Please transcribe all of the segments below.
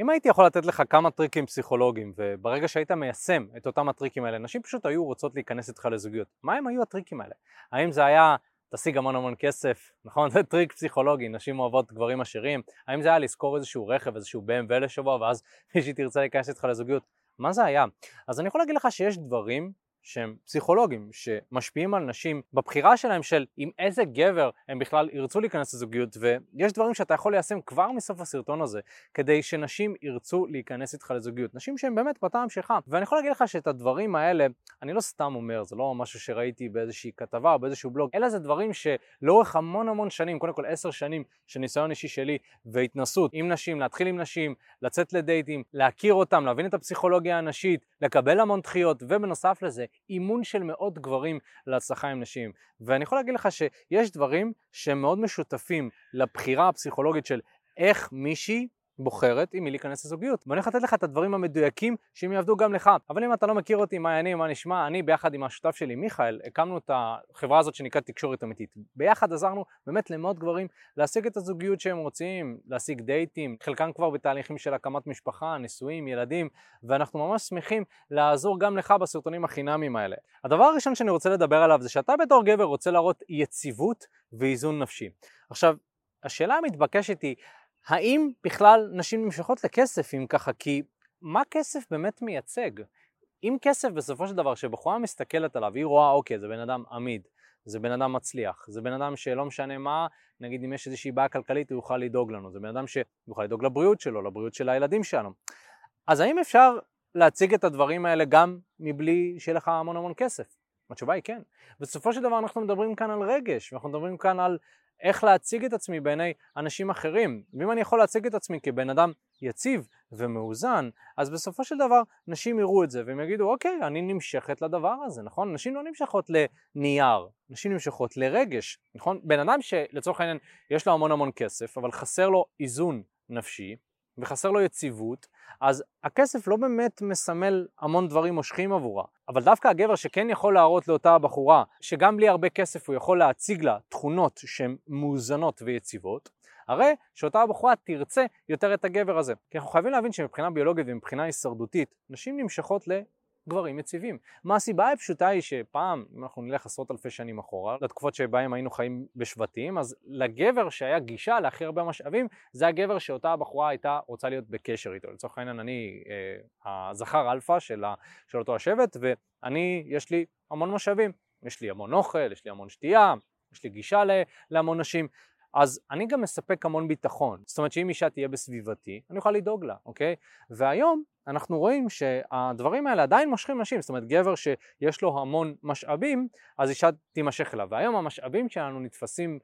אם הייתי יכול לתת לך כמה טריקים פסיכולוגיים, וברגע שהיית מיישם את אותם הטריקים האלה, נשים פשוט היו רוצות להיכנס איתך לזוגיות. מה הם היו הטריקים האלה? האם זה היה תשיג המון המון כסף, נכון? זה טריק פסיכולוגי, נשים אוהבות גברים עשירים. האם זה היה לשכור איזשהו רכב, איזשהו BMW לשבוע, ואז מישהי תרצה להיכנס איתך לזוגיות? מה זה היה? אז אני יכול להגיד לך שיש דברים שהם פסיכולוגים, שמשפיעים על נשים בבחירה שלהם של עם איזה גבר הם בכלל ירצו להיכנס לזוגיות, ויש דברים שאתה יכול ליישם כבר מסוף הסרטון הזה, כדי שנשים ירצו להיכנס איתך לזוגיות. נשים שהן באמת בטעם שלך. ואני יכול להגיד לך שאת הדברים האלה, אני לא סתם אומר, זה לא משהו שראיתי באיזושהי כתבה או באיזשהו בלוג, אלא זה דברים שלאורך המון המון שנים, קודם כל עשר שנים של ניסיון אישי שלי והתנסות עם נשים, להתחיל עם נשים, לצאת לדייטים, להכיר אותם, להבין את הפסיכולוגיה הנשית, לקבל המון דחיות, ובנוסף לזה, אימון של מאות גברים להצלחה עם נשים. ואני יכול להגיד לך שיש דברים שהם מאוד משותפים לבחירה הפסיכולוגית של איך מישהי בוחרת עם מי להיכנס לזוגיות. ואני הולך לתת לך את הדברים המדויקים שהם יעבדו גם לך. אבל אם אתה לא מכיר אותי, מה העניינים, מה נשמע, אני ביחד עם השותף שלי, מיכאל, הקמנו את החברה הזאת שנקראת תקשורת אמיתית. ביחד עזרנו באמת למאות גברים להשיג את הזוגיות שהם רוצים, להשיג דייטים, חלקם כבר בתהליכים של הקמת משפחה, נישואים, ילדים, ואנחנו ממש שמחים לעזור גם לך בסרטונים החינמיים האלה. הדבר הראשון שאני רוצה לדבר עליו זה שאתה בתור גבר רוצה להראות יציבות ואיזון נפשי. עכשיו, השאלה המתבקשת היא, האם בכלל נשים נמשכות לכסף אם ככה? כי מה כסף באמת מייצג? אם כסף בסופו של דבר שבחורה מסתכלת עליו, היא רואה אוקיי זה בן אדם עמיד, זה בן אדם מצליח, זה בן אדם שלא משנה מה, נגיד אם יש איזושהי בעיה כלכלית הוא יוכל לדאוג לנו, זה בן אדם שיוכל לדאוג לבריאות שלו, לבריאות של הילדים שלנו. אז האם אפשר להציג את הדברים האלה גם מבלי שיהיה לך המון המון כסף? התשובה היא כן. בסופו של דבר אנחנו מדברים כאן על רגש, ואנחנו מדברים כאן על איך להציג את עצמי בעיני אנשים אחרים. ואם אני יכול להציג את עצמי כבן אדם יציב ומאוזן, אז בסופו של דבר נשים יראו את זה והם יגידו, אוקיי, אני נמשכת לדבר הזה, נכון? נשים לא נמשכות לנייר, נשים נמשכות לרגש, נכון? בן אדם שלצורך העניין יש לו המון המון כסף, אבל חסר לו איזון נפשי, וחסר לו יציבות, אז הכסף לא באמת מסמל המון דברים מושכים עבורה. אבל דווקא הגבר שכן יכול להראות לאותה הבחורה, שגם בלי הרבה כסף הוא יכול להציג לה תכונות שהן מאוזנות ויציבות, הרי שאותה הבחורה תרצה יותר את הגבר הזה. כי אנחנו חייבים להבין שמבחינה ביולוגית ומבחינה הישרדותית, נשים נמשכות לגברים יציבים. מה הסיבה הפשוטה היא שפעם, אם אנחנו נלך עשרות אלפי שנים אחורה, לתקופות שבהם היינו חיים בשבטים, אז לגבר שהיה גישה להכי הרבה משאבים, זה הגבר שאותה הבחורה הייתה רוצה להיות בקשר איתו. לצורך העניין אני אה, הזכר אלפא של, של אותו השבט, ואני, יש לי המון משאבים. יש לי המון אוכל, יש לי המון שתייה, יש לי גישה להמון נשים. אז אני גם מספק המון ביטחון. זאת אומרת שאם אישה תהיה בסביבתי, אני אוכל לדאוג לה, אוקיי? והיום אנחנו רואים שהדברים האלה עדיין מושכים נשים, זאת אומרת גבר שיש לו המון משאבים, אז אישה תימשך אליו. והיום המשאבים שלנו נתפסים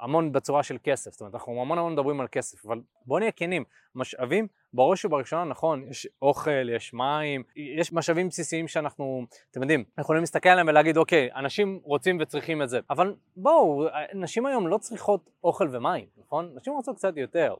המון בצורה של כסף, זאת אומרת אנחנו המון המון מדברים על כסף, אבל בואו נהיה כנים, משאבים בראש ובראשונה נכון, יש אוכל, יש מים, יש משאבים בסיסיים שאנחנו, אתם יודעים, יכולים להסתכל עליהם ולהגיד אוקיי, אנשים רוצים וצריכים את זה, אבל בואו, נשים היום לא צריכות אוכל ומים, נכון? נשים רוצות קצת יותר.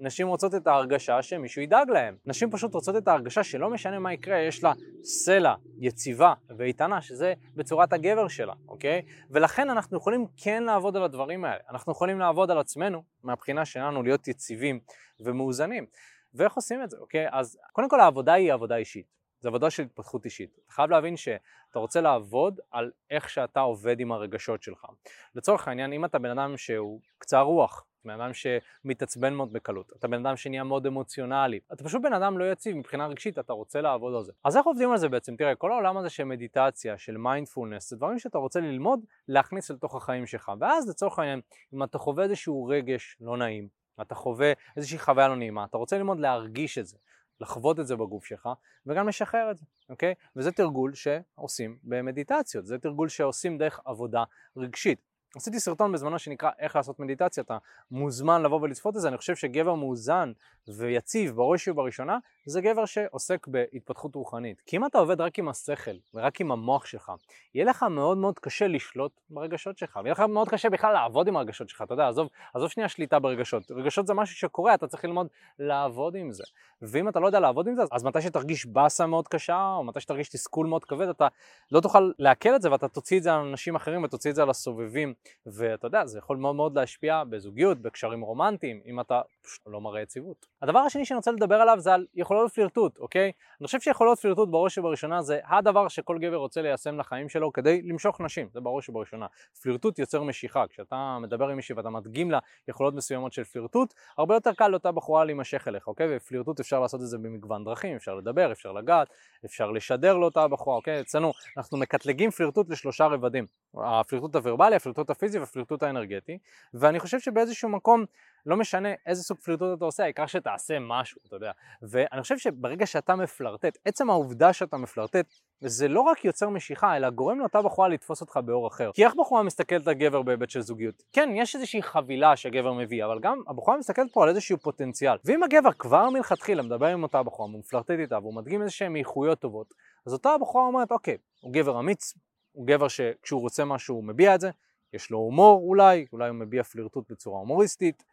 נשים רוצות את ההרגשה שמישהו ידאג להם. נשים פשוט רוצות את ההרגשה שלא משנה מה יקרה, יש לה סלע יציבה ואיתנה, שזה בצורת הגבר שלה, אוקיי? ולכן אנחנו יכולים כן לעבוד על הדברים האלה. אנחנו יכולים לעבוד על עצמנו, מהבחינה שלנו להיות יציבים ומאוזנים. ואיך עושים את זה, אוקיי? אז קודם כל העבודה היא עבודה אישית. זו עבודה של התפתחות אישית. אתה חייב להבין שאתה רוצה לעבוד על איך שאתה עובד עם הרגשות שלך. לצורך העניין, אם אתה בן אדם שהוא קצר רוח, בן אדם שמתעצבן מאוד בקלות, אתה בן אדם שנהיה מאוד אמוציונלי, אתה פשוט בן אדם לא יציב מבחינה רגשית, אתה רוצה לעבוד על זה. אז איך עובדים על זה בעצם? תראה, כל העולם הזה של מדיטציה, של מיינדפולנס, זה דברים שאתה רוצה ללמוד, להכניס לתוך החיים שלך, ואז לצורך העניין, אם אתה חווה איזשהו רגש לא נעים, אתה חווה איזושהי חוויה לא נעימה, אתה רוצה ללמוד להרגיש את זה, לחוות את זה בגוף שלך, וגם לשחרר את זה, אוקיי? וזה תרגול שעושים במדיטציות, זה תרגול שעושים דרך עבודה רגשית. עשיתי סרטון בזמנו שנקרא איך לעשות מדיטציה, אתה מוזמן לבוא ולצפות את זה, אני חושב שגבר מאוזן ויציב בראש ובראשונה זה גבר שעוסק בהתפתחות רוחנית. כי אם אתה עובד רק עם השכל ורק עם המוח שלך, יהיה לך מאוד מאוד קשה לשלוט ברגשות שלך, ויהיה לך מאוד קשה בכלל לעבוד עם הרגשות שלך, אתה יודע, עזוב, עזוב שנייה שליטה ברגשות. רגשות זה משהו שקורה, אתה צריך ללמוד לעבוד עם זה. ואם אתה לא יודע לעבוד עם זה, אז מתי שתרגיש באסה מאוד קשה, או מתי שתרגיש תסכול מאוד כבד, אתה לא תוכל לעכל את זה ואתה תוציא את זה על אנשים אחרים ותוציא את זה על הסובבים. ואתה יודע, זה יכול מאוד מאוד להשפיע בזוגיות, בקשרים רומנטיים, אם אתה פשוט לא מראה יציבות. הדבר השני שאני רוצה לדבר עליו זה על יכולות פלירטוט, אוקיי? אני חושב שיכולות פלירטוט בראש ובראשונה זה הדבר שכל גבר רוצה ליישם לחיים שלו כדי למשוך נשים, זה בראש ובראשונה. פלירטוט יוצר משיכה, כשאתה מדבר עם מישהי ואתה מדגים לה יכולות מסוימות של פלירטוט, הרבה יותר קל לאותה בחורה להימשך אליך, אוקיי? ופלירטוט אפשר לעשות את זה במגוון דרכים, אפשר לדבר, אפשר לגעת, אפשר לשדר לאותה בחורה, אוקיי? אצלנו אנחנו מקטלגים פלירטוט לשלושה רבדים, הפלירטוט הוורבלי, הפלירטוט הפיזי והפלירטוט האנרגטי, ואני חושב שבאיזשהו מקום לא משנה איזה סוג פלירטוט אתה עושה, העיקר שתעשה משהו, אתה יודע. ואני חושב שברגע שאתה מפלרטט, עצם העובדה שאתה מפלרטט, זה לא רק יוצר משיכה, אלא גורם לאותה בחורה לתפוס אותך באור אחר. כי איך בחורה מסתכלת על גבר בהיבט של זוגיות? כן, יש איזושהי חבילה שגבר מביא, אבל גם הבחורה מסתכלת פה על איזשהו פוטנציאל. ואם הגבר כבר מלכתחילה מדבר עם אותה בחורה, הוא מפלרטט איתה, והוא מדגים איזשהן איכויות טובות, אז אותה הבחורה אומרת, אוקיי, הוא גבר אמיץ, הוא גבר שכשהוא רוצה משהו הוא מביע את זה, יש לו הומור אולי, אולי הוא מביע פלירטוט בצורה הומוריסטית,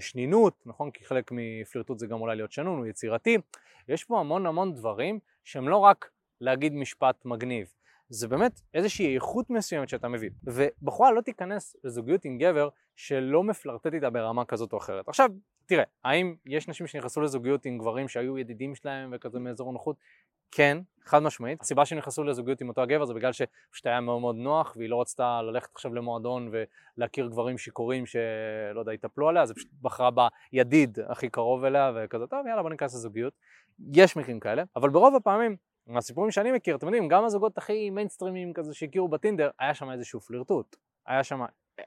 שנינות, נכון? כי חלק מפלירטוט זה גם אולי להיות שנון, הוא יצירתי. יש פה המון המון דברים שהם לא רק להגיד משפט מגניב, זה באמת איזושהי איכות מסוימת שאתה מביא. ובחורה לא תיכנס לזוגיות עם גבר שלא מפלרטט איתה ברמה כזאת או אחרת. עכשיו, תראה, האם יש נשים שנכנסו לזוגיות עם גברים שהיו ידידים שלהם וכזה מאזור הנוחות? כן, חד משמעית. הסיבה שהם נכנסו לזוגיות עם אותו הגבר זה בגלל שפשוט היה מאוד מאוד נוח והיא לא רצתה ללכת עכשיו למועדון ולהכיר גברים שיכורים שלא יודע, יטפלו עליה, אז היא פשוט בחרה בידיד הכי קרוב אליה וכזה, טוב יאללה בוא ניכנס לזוגיות. יש מקרים כאלה, אבל ברוב הפעמים, מהסיפורים שאני מכיר, אתם יודעים, גם הזוגות הכי מיינסטרימיים כזה שהכירו בטינדר, היה שם איזשהו פלירטוט. היה שם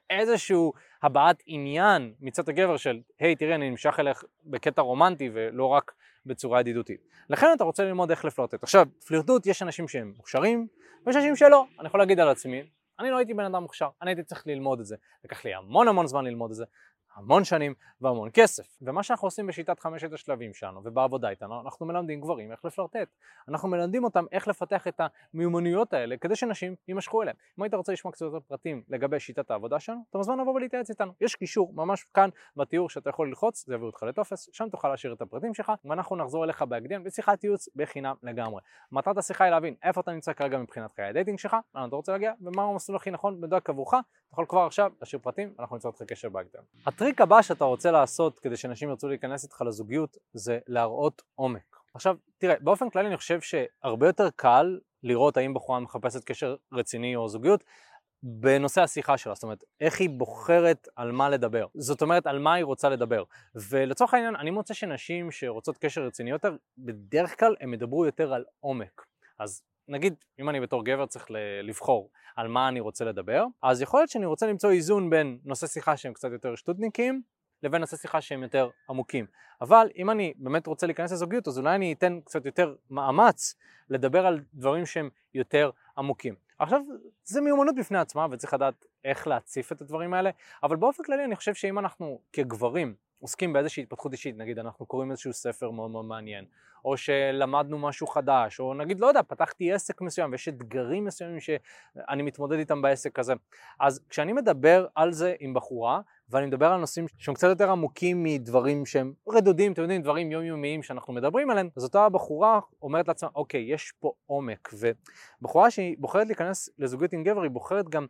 איזשהו הבעת עניין מצד הגבר של, היי תראה אני נמשך אליך בקטע רומנטי ולא רק בצורה ידידותית. לכן אתה רוצה ללמוד איך לפלוטט. עכשיו, פלירטוט יש אנשים שהם מוכשרים ויש אנשים שלא. אני יכול להגיד על עצמי, אני לא הייתי בן אדם מוכשר, אני הייתי צריך ללמוד את זה. לקח לי המון המון זמן ללמוד את זה, המון שנים והמון כסף. ומה שאנחנו עושים בשיטת חמשת השלבים שלנו ובעבודה איתנו, אנחנו מלמדים גברים איך לפלרטט. אנחנו מלמדים אותם איך לפתח את המיומנויות האלה כדי שנשים יימשכו אליהם. אם היית רוצה לשמוע קצת יותר פרטים לגבי שיטת העבודה שלנו, אתה מוזמן לבוא ולהתייעץ איתנו. יש קישור ממש כאן בתיאור שאתה יכול ללחוץ, זה יביא אותך לטופס, שם תוכל להשאיר את הפרטים שלך, ואנחנו נחזור אליך בהקדם בשיחת ייעוץ בחינם לגמרי. מטרת השיחה היא להבין איפה אתה נמצא כרגע מבחינת חיי ה dating שלך, לאן אתה רוצה להגיע, ומה המסלול הכי נכון ומדויק עבורך, אתה יכול כבר עכשיו להשאיר פרטים, אנחנו ניצור איתך קשר בהקדם. הטריק הבא שאתה רוצה לעשות כדי שנשים ירצו להיכנס איתך לזוגיות זה להראות עומק. עכשיו, תראה, באופן כללי אני חושב שהרבה יותר קל לראות האם בחורה מחפשת קשר רציני או זוגיות בנושא השיחה שלה, זאת אומרת, איך היא בוחרת על מה לדבר. זאת אומרת, על מה היא רוצה לדבר. ולצורך העניין, אני מוצא שנשים שרוצות קשר רציני יותר, בדרך כלל הם ידברו יותר על עומק. אז נגיד, אם אני בתור גבר צריך לבחור על מה אני רוצה לדבר, אז יכול להיות שאני רוצה למצוא איזון בין נושא שיחה שהם קצת יותר שטותניקים, לבין נושא שיחה שהם יותר עמוקים. אבל אם אני באמת רוצה להיכנס לזוגיות, אז אולי אני אתן קצת יותר מאמץ לדבר על דברים שהם יותר עמוקים. עכשיו, זה מיומנות בפני עצמה וצריך לדעת איך להציף את הדברים האלה, אבל באופן כללי אני חושב שאם אנחנו כגברים עוסקים באיזושהי התפתחות אישית, נגיד אנחנו קוראים איזשהו ספר מאוד מאוד מעניין, או שלמדנו משהו חדש, או נגיד, לא יודע, פתחתי עסק מסוים ויש אתגרים מסוימים שאני מתמודד איתם בעסק הזה. אז כשאני מדבר על זה עם בחורה, ואני מדבר על נושאים שהם קצת יותר עמוקים מדברים שהם רדודים, אתם יודעים, דברים יומיומיים שאנחנו מדברים עליהם, אז אותה בחורה אומרת לעצמה, אוקיי, יש פה עומק, ובחורה שהיא בוחרת להיכנס לזוגיות עם גבר, היא בוחרת גם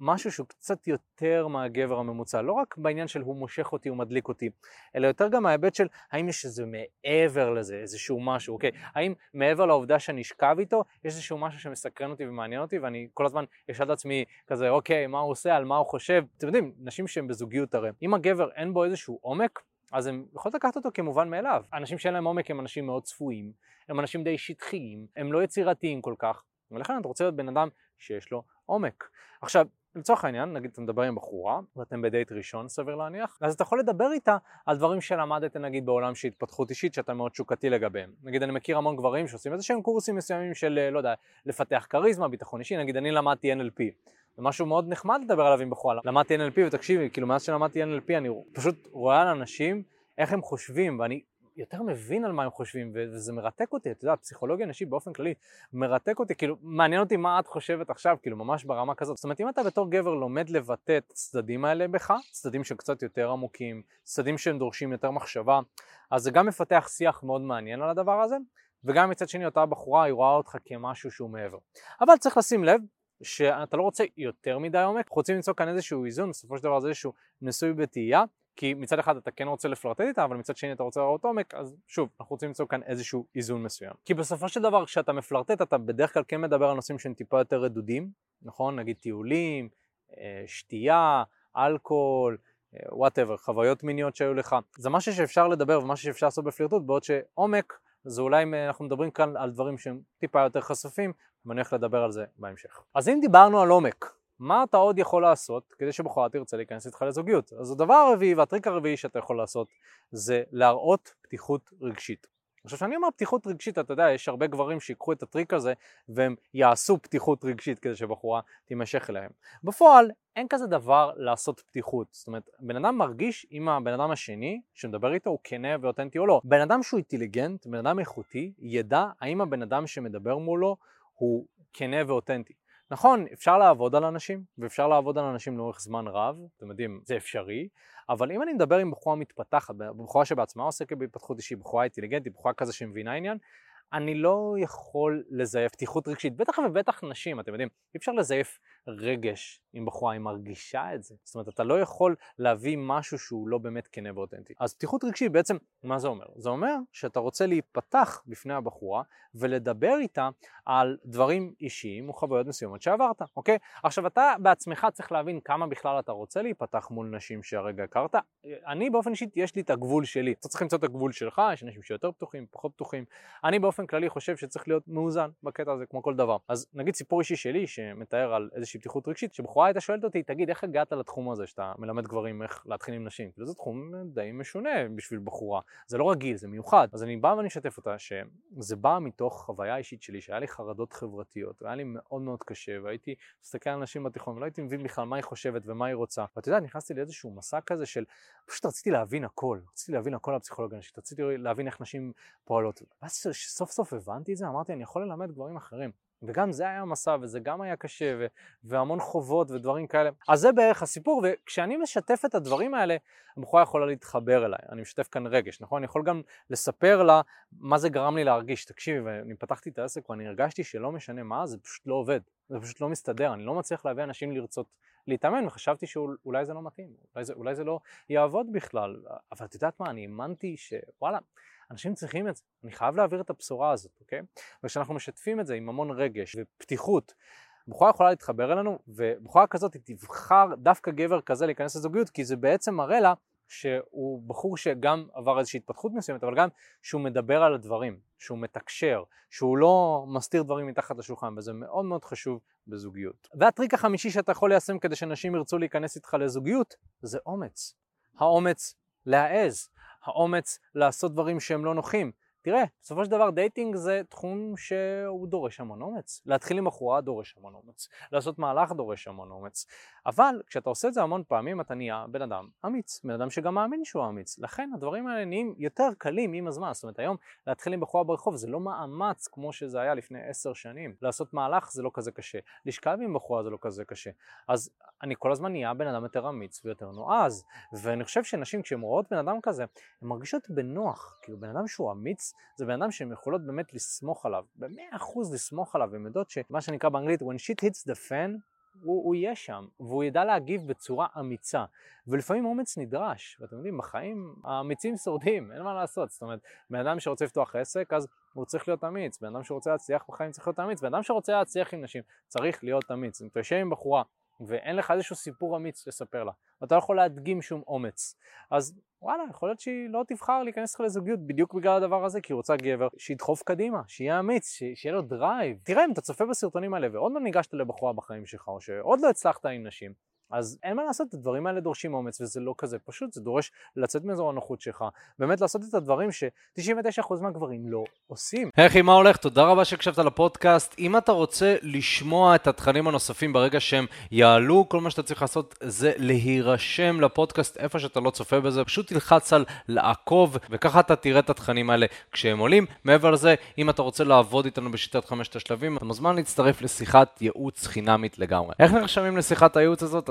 משהו שהוא קצת יותר מהגבר הממוצע, לא רק בעניין של הוא מושך אותי, הוא מדליק אותי, אלא יותר גם מההיבט של האם יש איזה מעבר לזה, איזשהו משהו, אוקיי, האם מעבר לעובדה שאני אשכב איתו, יש איזשהו משהו שמסקרן אותי ומעניין אותי, ואני כל הזמן אשאל את עצמי כזה, אוקיי, מה הוא עושה, על מה הוא חושב, אתם יודעים, נשים שהן בזוגיות זוגיות הרי. אם הגבר אין בו איזשהו עומק, אז הם יכולים לקחת אותו כמובן מאליו. אנשים שאין להם עומק הם אנשים מאוד צפויים, הם אנשים די שטחיים, הם לא יצירתיים כל כך, ולכן אתה רוצה להיות בן אדם שיש לו עומק. עכשיו, לצורך העניין, נגיד אתה מדבר עם בחורה, ואתם בדייט ראשון סביר להניח, אז אתה יכול לדבר איתה על דברים שלמדתם נגיד בעולם של התפתחות אישית שאתה מאוד שוקתי לגביהם. נגיד אני מכיר המון גברים שעושים איזה שהם קורסים מסוימים של, לא יודע, לפתח כריזמה, ביטחון אישי, נגיד אני למדתי NLP. זה משהו מאוד נחמד לדבר עליו עם בחורה. למדתי NLP ותקשיבי, כאילו מאז שלמדתי NLP אני פשוט רואה על אנשים איך הם חושבים ואני יותר מבין על מה הם חושבים, וזה מרתק אותי, אתה יודע, פסיכולוגיה נשית באופן כללי מרתק אותי, כאילו, מעניין אותי מה את חושבת עכשיו, כאילו, ממש ברמה כזאת. זאת אומרת, אם אתה בתור גבר לומד לבטא את הצדדים האלה בך, צדדים שקצת יותר עמוקים, צדדים שהם דורשים יותר מחשבה, אז זה גם מפתח שיח מאוד מעניין על הדבר הזה, וגם מצד שני אותה בחורה היא רואה אותך כמשהו שהוא מעבר. אבל צריך לשים לב שאתה לא רוצה יותר מדי עומק, רוצים למצוא כאן איזשהו איזון, בסופו של דבר זה איזשהו נשוי בתהייה, כי מצד אחד אתה כן רוצה לפלרטט איתה, אבל מצד שני אתה רוצה לראות עומק, אז שוב, אנחנו רוצים למצוא כאן איזשהו איזון מסוים. כי בסופו של דבר כשאתה מפלרטט אתה בדרך כלל כן מדבר על נושאים שהם טיפה יותר רדודים, נכון? נגיד טיולים, אה, שתייה, אלכוהול, whatever, חוויות מיניות שהיו לך. זה משהו שאפשר לדבר ומשהו שאפשר לעשות בפלירטוט, בעוד שעומק זה אולי אנחנו מדברים כאן על דברים שהם טיפה יותר חשופים, ואני הולך לדבר על זה בהמשך. אז אם דיברנו על עומק, מה אתה עוד יכול לעשות כדי שבחורה תרצה להיכנס איתך לזוגיות? אז הדבר הרביעי והטריק הרביעי שאתה יכול לעשות זה להראות פתיחות רגשית. עכשיו כשאני אומר פתיחות רגשית, אתה יודע, יש הרבה גברים שיקחו את הטריק הזה והם יעשו פתיחות רגשית כדי שבחורה תימשך אליהם. בפועל אין כזה דבר לעשות פתיחות, זאת אומרת, בן אדם מרגיש אם הבן אדם השני שמדבר איתו הוא כנה ואותנטי או לא. בן אדם שהוא אינטליגנט, בן אדם איכותי, ידע האם הבן אדם שמדבר מולו הוא כנה ואותנטי. נכון, אפשר לעבוד על אנשים, ואפשר לעבוד על אנשים לאורך זמן רב, אתם יודעים, זה אפשרי, אבל אם אני מדבר עם בחורה מתפתחת, בחורה שבעצמה עוסקת בהתפתחות אישית, בחורה אינטליגנטית, בחורה כזה שמבינה עניין, אני לא יכול לזייף פתיחות רגשית, בטח ובטח נשים, אתם יודעים, אי אפשר לזייף רגש עם בחורה, היא מרגישה את זה. זאת אומרת, אתה לא יכול להביא משהו שהוא לא באמת כנה ואותנטי. אז פתיחות רגשית בעצם, מה זה אומר? זה אומר שאתה רוצה להיפתח בפני הבחורה ולדבר איתה על דברים אישיים או חוויות מסוימות שעברת, אוקיי? עכשיו, אתה בעצמך צריך להבין כמה בכלל אתה רוצה להיפתח מול נשים שהרגע הכרת. אני באופן אישי, יש לי את הגבול שלי. אתה צריך למצוא את הגבול שלך, יש אנשים שיותר פתוחים, פחות פתוחים. אני באופן כללי חושב שצריך להיות מאוזן בקטע הזה, כמו כל דבר. אז נגיד סיפור אישי שלי שמתאר על איזושהי איזושהי פתיחות רגשית, שבחורה הייתה שואלת אותי, תגיד, איך הגעת לתחום הזה שאתה מלמד גברים איך להתחיל עם נשים? כאילו זה תחום די משונה בשביל בחורה, זה לא רגיל, זה מיוחד. אז אני בא ואני אשתף אותה שזה בא מתוך חוויה אישית שלי, שהיה לי חרדות חברתיות, והיה לי מאוד מאוד קשה, והייתי מסתכל על נשים בתיכון, ולא הייתי מבין בכלל מה היא חושבת ומה היא רוצה. ואתה יודע, נכנסתי לאיזשהו מסע כזה של, פשוט רציתי להבין הכל, רציתי להבין הכל על פסיכולוגיה נשית, רציתי להבין איך נשים פועלות. ואז שסוף סוף הבנתי את זה, אמרתי, אני יכול ללמד גברים אחרים. וגם זה היה מסע וזה גם היה קשה ו- והמון חובות ודברים כאלה. אז זה בערך הסיפור וכשאני משתף את הדברים האלה הבחורה יכולה להתחבר אליי, אני משתף כאן רגש, נכון? אני יכול גם לספר לה מה זה גרם לי להרגיש, תקשיבי, ואני פתחתי את העסק ואני הרגשתי שלא משנה מה, זה פשוט לא עובד, זה פשוט לא מסתדר, אני לא מצליח להביא אנשים לרצות להתאמן וחשבתי שאולי זה לא מתאים, אולי זה, אולי זה לא יעבוד בכלל, אבל את יודעת מה, אני האמנתי שוואלה אנשים צריכים את זה, אני חייב להעביר את הבשורה הזאת, אוקיי? וכשאנחנו משתפים את זה עם המון רגש ופתיחות, בחורה יכולה להתחבר אלינו, ובחורה כזאת היא תבחר דווקא גבר כזה להיכנס לזוגיות, כי זה בעצם מראה לה שהוא בחור שגם עבר איזושהי התפתחות מסוימת, אבל גם שהוא מדבר על הדברים, שהוא מתקשר, שהוא לא מסתיר דברים מתחת לשולחן, וזה מאוד מאוד חשוב בזוגיות. והטריק החמישי שאתה יכול ליישם כדי שנשים ירצו להיכנס איתך לזוגיות, זה אומץ. האומץ להעז. האומץ לעשות דברים שהם לא נוחים. תראה, בסופו של דבר dating זה תחום שהוא דורש המון אומץ. להתחיל עם בחורה דורש המון אומץ. לעשות מהלך דורש המון אומץ. אבל כשאתה עושה את זה המון פעמים אתה נהיה בן אדם אמיץ, בן אדם שגם מאמין שהוא אמיץ. לכן הדברים האלה נהיים יותר קלים עם הזמן. זאת אומרת היום להתחיל עם בחורה ברחוב זה לא מאמץ כמו שזה היה לפני עשר שנים. לעשות מהלך זה לא כזה קשה. לשכב עם בחורה זה לא כזה קשה. אז אני כל הזמן נהיה בן אדם יותר אמיץ ויותר נועז. ואני חושב שנשים כשהן רואות בן אדם כזה, הן מרגישות בנוח. כאילו בן אדם שהוא אמיץ זה בן אדם שהן יכולות באמת לסמוך עליו. במאה אחוז לסמוך עליו. הן יודעות שמה שנקרא באנגלית when shit hits the fan הוא, הוא יהיה שם, והוא ידע להגיב בצורה אמיצה. ולפעמים אומץ נדרש, ואתם יודעים, בחיים האמיצים שורדים, אין מה לעשות. זאת אומרת, בן אדם שרוצה לפתוח עסק, אז הוא צריך להיות אמיץ. בן אדם שרוצה להצליח בחיים צריך להיות אמיץ. בן אדם שרוצה להצליח עם נשים צריך להיות אמיץ. אם יושב עם בחורה ואין לך איזשהו סיפור אמיץ לספר לה, ואתה לא יכול להדגים שום אומץ, אז וואלה, יכול להיות שהיא לא תבחר להיכנס לך לזוגיות בדיוק בגלל הדבר הזה, כי היא רוצה גבר שידחוף קדימה, שיהיה אמיץ, שיהיה לו drive. תראה, אם אתה צופה בסרטונים האלה ועוד לא ניגשת לבחורה בחיים שלך, או שעוד לא הצלחת עם נשים, אז אין מה לעשות, הדברים האלה דורשים אומץ וזה לא כזה פשוט, זה דורש לצאת מאזור הנוחות שלך, באמת לעשות את הדברים ש-99% מהגברים לא עושים. היי מה הולך? תודה רבה שהקשבת לפודקאסט. אם אתה רוצה לשמוע את התכנים הנוספים ברגע שהם יעלו, כל מה שאתה צריך לעשות זה להירשם לפודקאסט איפה שאתה לא צופה בזה, פשוט תלחץ על לעקוב, וככה אתה תראה את התכנים האלה כשהם עולים. מעבר לזה, אם אתה רוצה לעבוד איתנו בשיטת חמשת השלבים, אתה מוזמן להצטרף לשיחת ייעוץ חינמית לגמרי. איך נרשמים לשיחת הייעוץ הזאת?